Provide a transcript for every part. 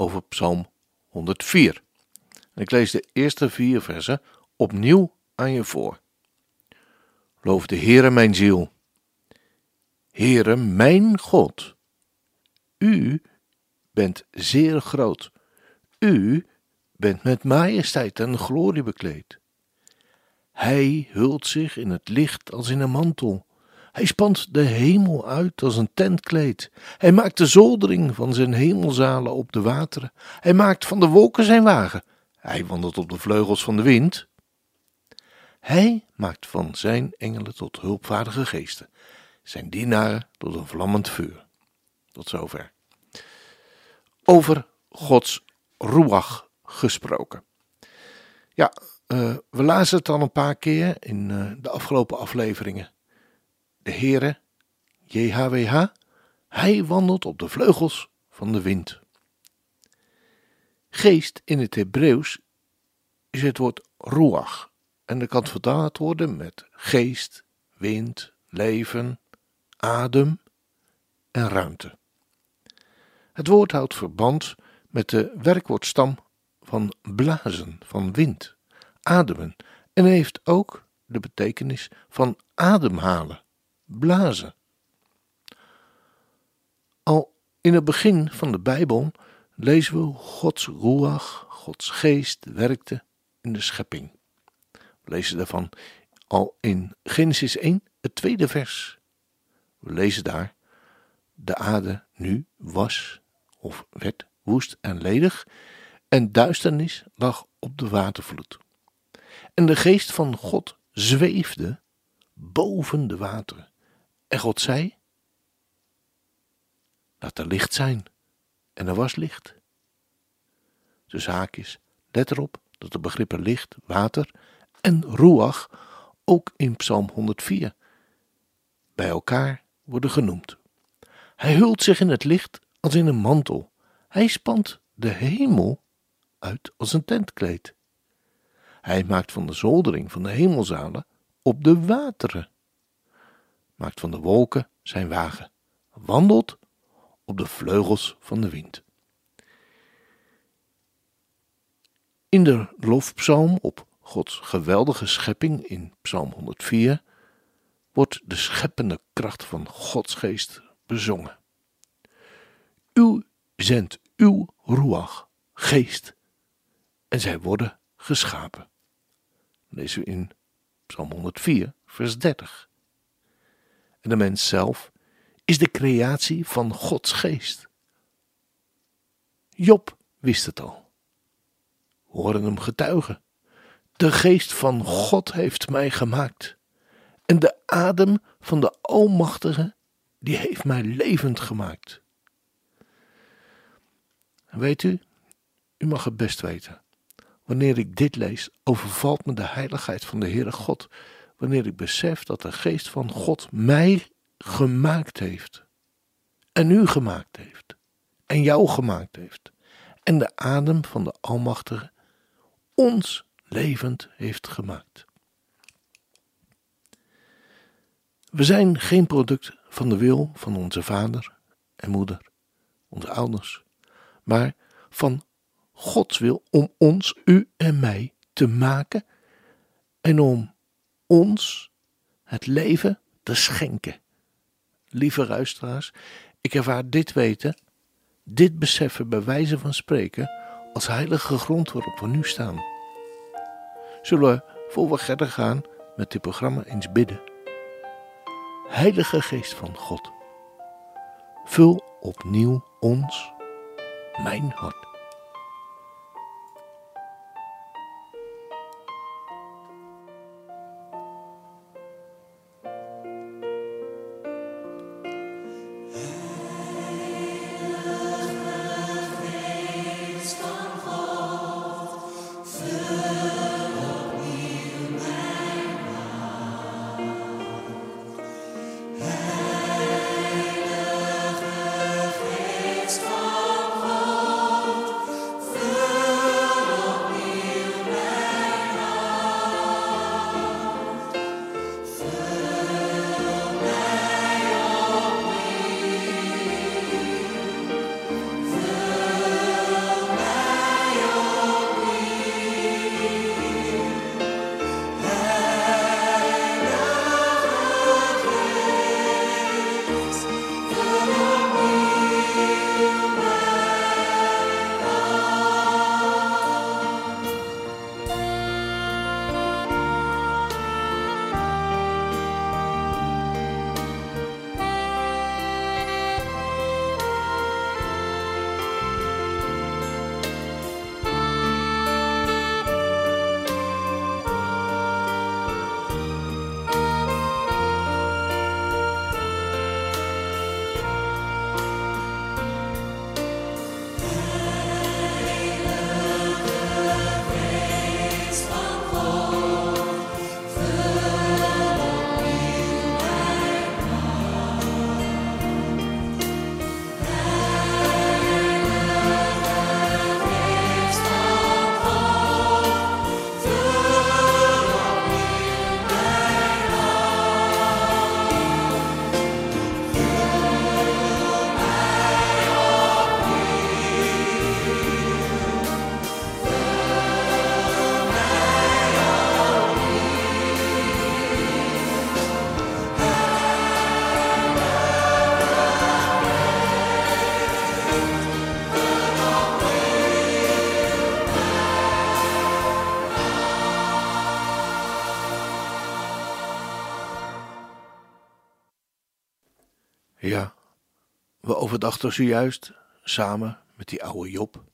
over Psalm 104. En ik lees de eerste vier versen opnieuw aan je voor. Loof de Heere mijn ziel. Heere mijn God, U bent zeer groot. U bent met majesteit en glorie bekleed. Hij hult zich in het licht als in een mantel. Hij spant de hemel uit als een tentkleed. Hij maakt de zoldering van zijn hemelzalen op de wateren. Hij maakt van de wolken zijn wagen. Hij wandelt op de vleugels van de wind. Hij maakt van zijn engelen tot hulpvaardige geesten, zijn dienaren tot een vlammend vuur. Tot zover. Over Gods ruach gesproken. Ja, uh, we lazen het al een paar keer in uh, de afgelopen afleveringen de Heere, JHWH, hij wandelt op de vleugels van de wind. Geest in het Hebreeuws is het woord ruach en dat kan vertaald worden met geest, wind, leven, adem en ruimte. Het woord houdt verband met de werkwoordstam van blazen, van wind, ademen en heeft ook de betekenis van ademhalen blazen. Al in het begin van de Bijbel lezen we hoe Gods ruach, Gods geest werkte in de schepping. We lezen daarvan al in Genesis 1, het tweede vers. We lezen daar: De aarde nu was of werd woest en ledig, en duisternis lag op de watervloed. En de geest van God zweefde boven de wateren. En God zei: Laat er licht zijn. En er was licht. Dus haakjes, let erop dat de begrippen licht, water en ruach ook in Psalm 104 bij elkaar worden genoemd. Hij hult zich in het licht als in een mantel. Hij spant de hemel uit als een tentkleed. Hij maakt van de zoldering van de hemelzalen op de wateren maakt van de wolken zijn wagen, wandelt op de vleugels van de wind. In de lofpsalm op Gods geweldige schepping in Psalm 104 wordt de scheppende kracht van Gods geest bezongen. U zendt uw ruach, geest, en zij worden geschapen. Lezen we in Psalm 104, vers 30 en de mens zelf is de creatie van Gods geest. Job wist het al. We horen hem getuigen. De geest van God heeft mij gemaakt. En de adem van de Almachtige, die heeft mij levend gemaakt. weet u, u mag het best weten. Wanneer ik dit lees, overvalt me de heiligheid van de Heere God wanneer ik besef dat de geest van God mij gemaakt heeft. En u gemaakt heeft. En jou gemaakt heeft. En de adem van de Almachtige ons levend heeft gemaakt. We zijn geen product van de wil van onze vader en moeder, onze ouders, maar van Gods wil om ons, u en mij te maken en om ons het leven te schenken. Lieve luisteraars, ik ervaar dit weten, dit beseffen bij wijze van spreken als heilige grond waarop we nu staan. Zullen we, voor we verder gaan met dit programma, eens bidden. Heilige Geest van God, vul opnieuw ons, mijn hart overdachten zojuist, samen met die oude Job,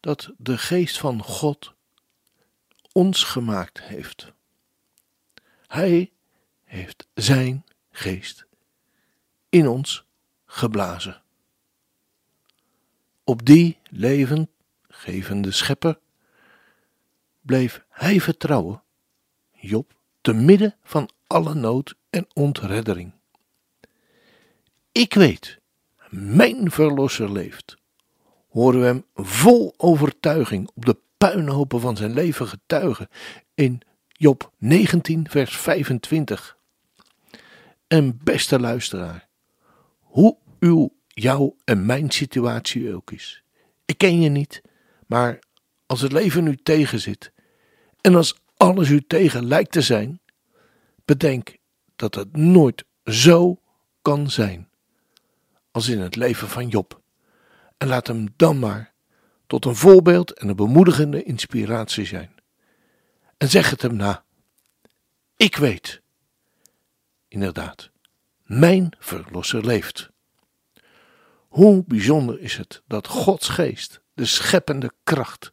dat de geest van God ons gemaakt heeft. Hij heeft zijn geest in ons geblazen. Op die levengevende schepper bleef hij vertrouwen, Job, te midden van alle nood en ontreddering. Ik weet, mijn verlosser leeft. Horen we hem vol overtuiging op de puinhopen van zijn leven getuigen in Job 19, vers 25. En beste luisteraar, hoe uw, jouw en mijn situatie ook is. Ik ken je niet, maar als het leven u tegenzit en als alles u tegen lijkt te zijn, bedenk dat het nooit zo kan zijn als in het leven van Job. En laat hem dan maar tot een voorbeeld en een bemoedigende inspiratie zijn. En zeg het hem na. Ik weet, inderdaad, mijn verlosser leeft. Hoe bijzonder is het dat Gods geest, de scheppende kracht,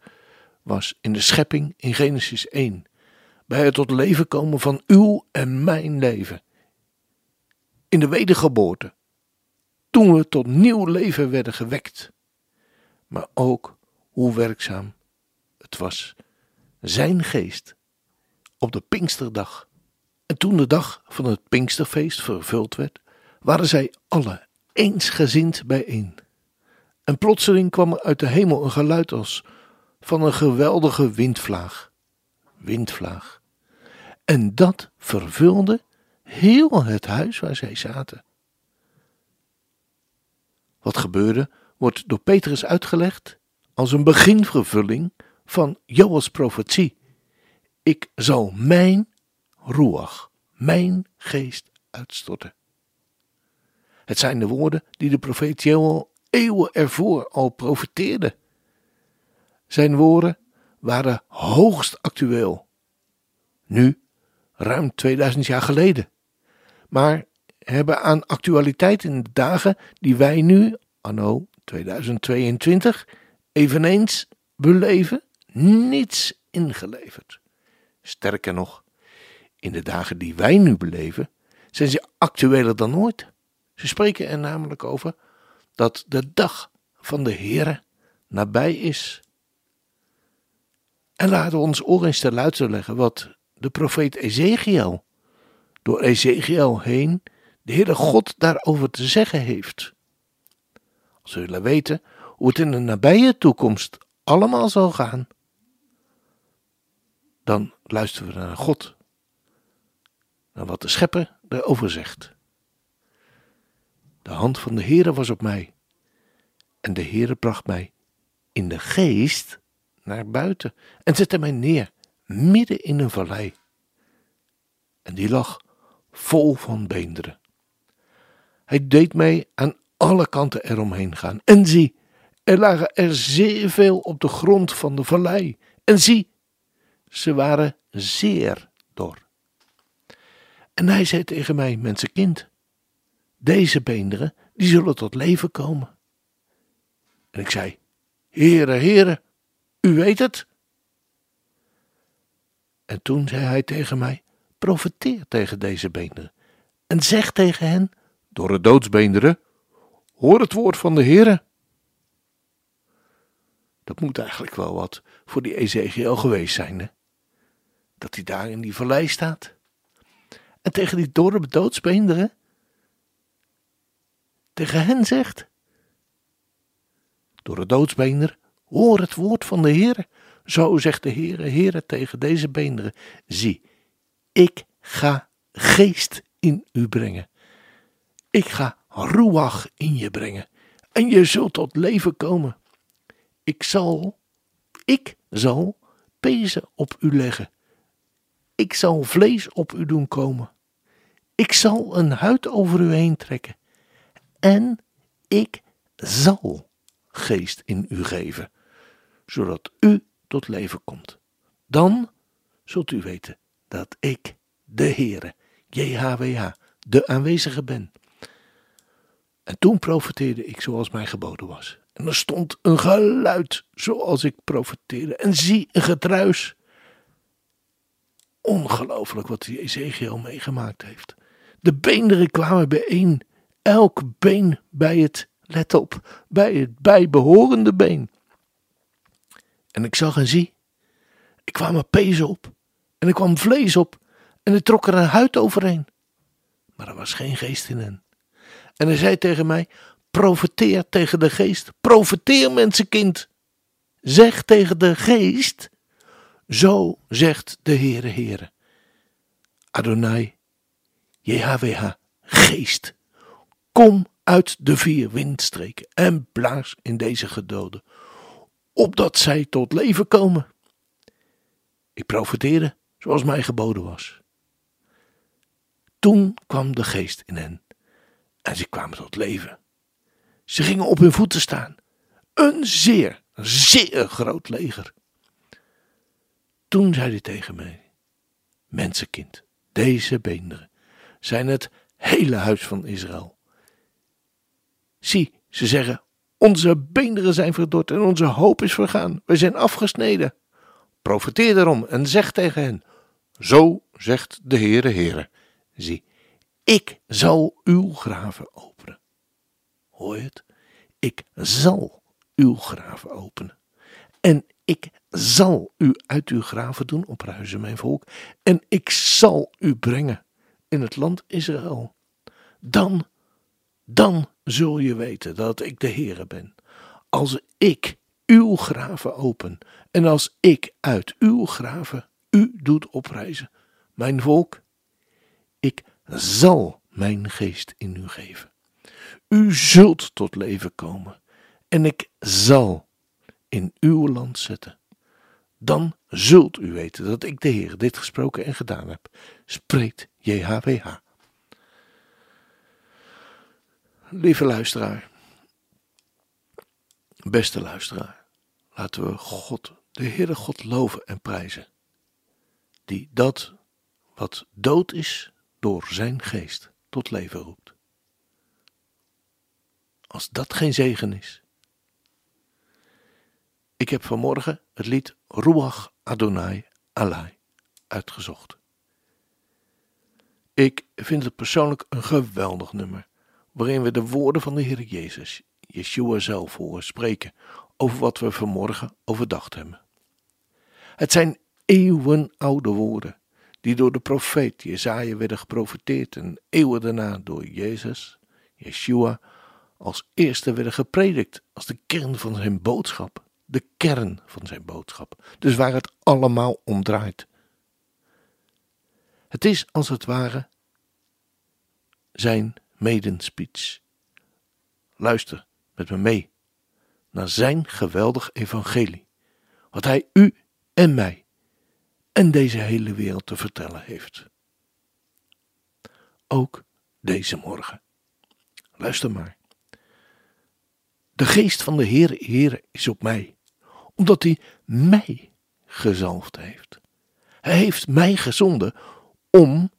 was in de schepping in Genesis 1, bij het tot leven komen van uw en mijn leven. In de wedergeboorte, toen we tot nieuw leven werden gewekt, maar ook hoe werkzaam het was, zijn geest, op de Pinksterdag. En toen de dag van het Pinksterfeest vervuld werd, waren zij alle eensgezind bijeen. En plotseling kwam er uit de hemel een geluid als van een geweldige windvlaag. Windvlaag. En dat vervulde heel het huis waar zij zaten. Wat gebeurde, wordt door Petrus uitgelegd als een beginvervulling van Joels profetie. Ik zal mijn roeach, mijn geest uitstorten. Het zijn de woorden die de profeet Joel eeuwen ervoor al profeteerde. Zijn woorden waren hoogst actueel. Nu, ruim 2000 jaar geleden. Maar hebben aan actualiteit in de dagen die wij nu, anno 2022, eveneens beleven, niets ingeleverd. Sterker nog, in de dagen die wij nu beleven, zijn ze actueler dan ooit. Ze spreken er namelijk over dat de dag van de Heere nabij is. En laten we ons oor eens te luisteren leggen wat de profeet Ezekiel door Ezekiel heen de Heere God daarover te zeggen heeft. Als we willen weten hoe het in de nabije toekomst allemaal zal gaan, dan luisteren we naar God, naar wat de Schepper erover zegt. De hand van de Heere was op mij, en de Heere bracht mij in de geest naar buiten en zette mij neer midden in een vallei. En die lag vol van beenderen. Hij deed mij aan alle kanten eromheen gaan. En zie, er lagen er zeer veel op de grond van de vallei. En zie, ze waren zeer dor. En hij zei tegen mij, mensenkind, deze beenderen, die zullen tot leven komen. En ik zei, Heere, Heere, u weet het. En toen zei hij tegen mij, profeteer tegen deze beenderen en zeg tegen hen, door het doodsbeenderen, hoor het woord van de Heere. Dat moet eigenlijk wel wat voor die Ezekiel geweest zijn, hè? Dat hij daar in die vallei staat. En tegen die dorre doodsbeenderen, tegen hen zegt, door het doodsbeender, hoor het woord van de Heere. Zo zegt de Heere, Heere tegen deze beenderen, zie, ik ga geest in u brengen. Ik ga ruach in je brengen en je zult tot leven komen. Ik zal, ik zal pezen op u leggen. Ik zal vlees op u doen komen. Ik zal een huid over u heen trekken. En ik zal geest in u geven, zodat u tot leven komt. Dan zult u weten dat ik, de Heere, JHWH, de aanwezige ben. En toen profeteerde ik zoals mij geboden was. En er stond een geluid zoals ik profeteerde. En zie, een getruis. Ongelooflijk wat die Ezekiel meegemaakt heeft. De beenderen kwamen bijeen. Elk been bij het, let op, bij het bijbehorende been. En ik zag en zie, ik kwam er pezen op. En er kwam vlees op. En er trok er een huid overheen. Maar er was geen geest in hen. En hij zei tegen mij: Profeteer tegen de geest. Profeteer, mensenkind. Zeg tegen de geest: Zo zegt de Heere Heere. Adonai, JHWH, geest. Kom uit de vier windstreken en blaas in deze gedoden, opdat zij tot leven komen. Ik profeteerde zoals mij geboden was. Toen kwam de geest in hen en ze kwamen tot leven. Ze gingen op hun voeten staan. Een zeer, zeer groot leger. Toen zei hij tegen mij: Mensenkind, deze beenderen zijn het hele huis van Israël. Zie, ze zeggen: Onze beenderen zijn verdord en onze hoop is vergaan. We zijn afgesneden. Profeteer daarom en zeg tegen hen: Zo zegt de Heere Heere. Zie, ik zal uw graven openen. Hoor je het? Ik zal uw graven openen. En ik zal u uit uw graven doen opruizen, mijn volk. En ik zal u brengen in het land Israël. Dan, dan zul je weten dat ik de Heere ben. Als ik uw graven open en als ik uit uw graven u doet oprijzen, mijn volk, zal mijn geest in u geven. U zult tot leven komen en ik zal in uw land zetten. Dan zult u weten dat ik de Heer dit gesproken en gedaan heb, spreekt JHWH. Lieve luisteraar, beste luisteraar, laten we God, de Heere God, loven en prijzen, die dat wat dood is door zijn geest tot leven roept. Als dat geen zegen is. Ik heb vanmorgen het lied Ruach Adonai Alai uitgezocht. Ik vind het persoonlijk een geweldig nummer, waarin we de woorden van de Heer Jezus, Yeshua zelf, horen spreken over wat we vanmorgen overdacht hebben. Het zijn eeuwenoude woorden die door de profeet Jezaja werden geprofeteerd en eeuwen daarna door Jezus, Yeshua, als eerste werden gepredikt als de kern van zijn boodschap. De kern van zijn boodschap. Dus waar het allemaal om draait. Het is als het ware zijn medenspeech. Luister met me mee naar zijn geweldig evangelie. Wat hij u en mij en deze hele wereld te vertellen heeft. Ook deze morgen. Luister maar. De geest van de Heere, Heere is op mij, omdat hij mij gezalfd heeft. Hij heeft mij gezonden om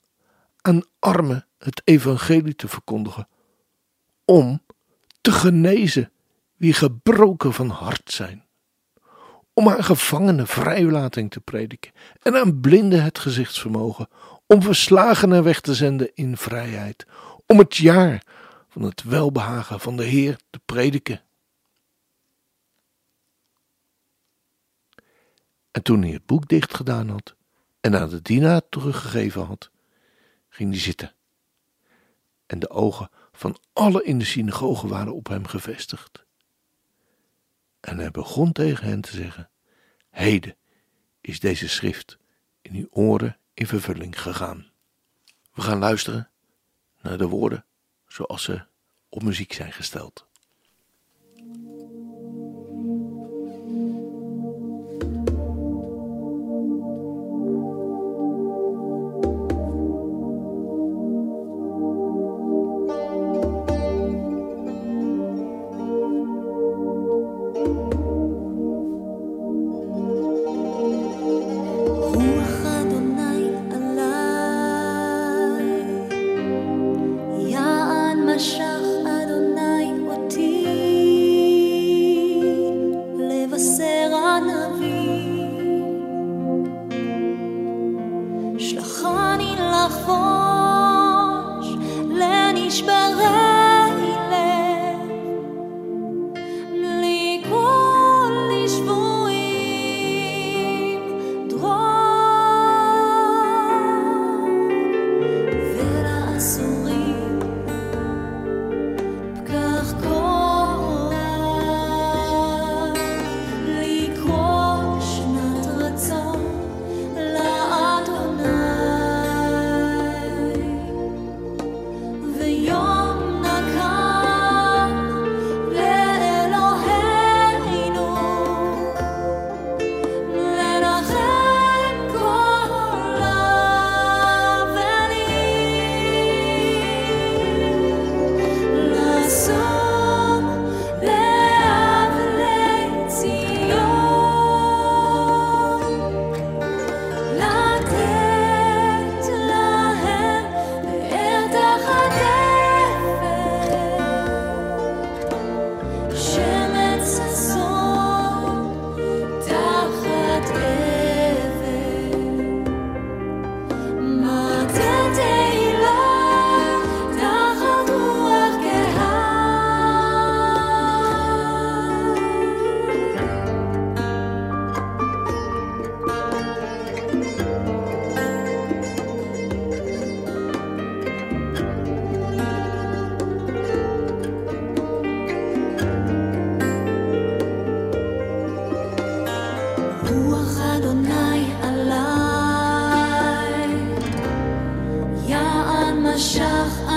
aan armen het evangelie te verkondigen, om te genezen wie gebroken van hart zijn, om aan gevangenen vrijlating te prediken en aan blinden het gezichtsvermogen, om verslagenen weg te zenden in vrijheid, om het jaar van het welbehagen van de Heer te prediken. En toen hij het boek dicht gedaan had en aan de dienaar teruggegeven had, ging hij zitten. En de ogen van alle in de synagoge waren op hem gevestigd. En hij begon tegen hen te zeggen: Heden is deze schrift in uw oren in vervulling gegaan. We gaan luisteren naar de woorden zoals ze op muziek zijn gesteld. משך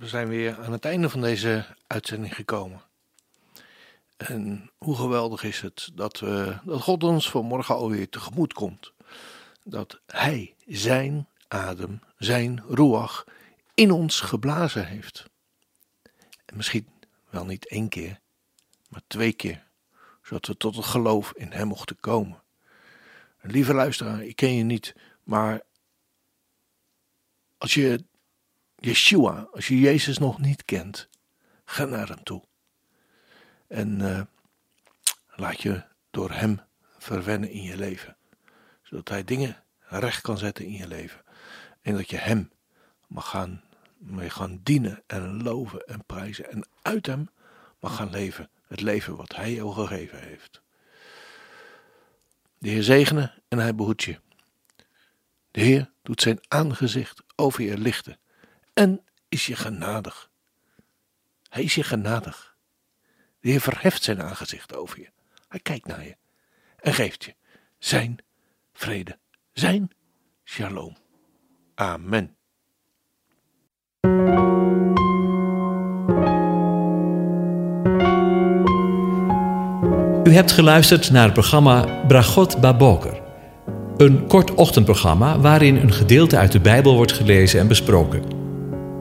we zijn weer aan het einde van deze uitzending gekomen. En hoe geweldig is het dat, we, dat God ons vanmorgen alweer tegemoet komt. Dat Hij zijn adem, zijn ruach in ons geblazen heeft. En misschien wel niet één keer, maar twee keer, zodat we tot het geloof in Hem mochten komen. Lieve luisteraar, ik ken je niet, maar als je Yeshua, als je Jezus nog niet kent, ga naar Hem toe. En eh, laat je door Hem verwennen in je leven. Zodat Hij dingen recht kan zetten in je leven. En dat je Hem mag gaan, mee gaan dienen en loven en prijzen. En uit Hem mag gaan leven. Het leven wat Hij jou gegeven heeft. De Heer zegene en Hij behoedt je. De Heer doet zijn aangezicht over je lichten en is je genadig. Hij is je genadig. De Heer verheft zijn aangezicht over je. Hij kijkt naar je en geeft je zijn vrede, zijn shalom. Amen. U hebt geluisterd naar het programma Bragot Baboker. Een kort ochtendprogramma waarin een gedeelte uit de Bijbel wordt gelezen en besproken.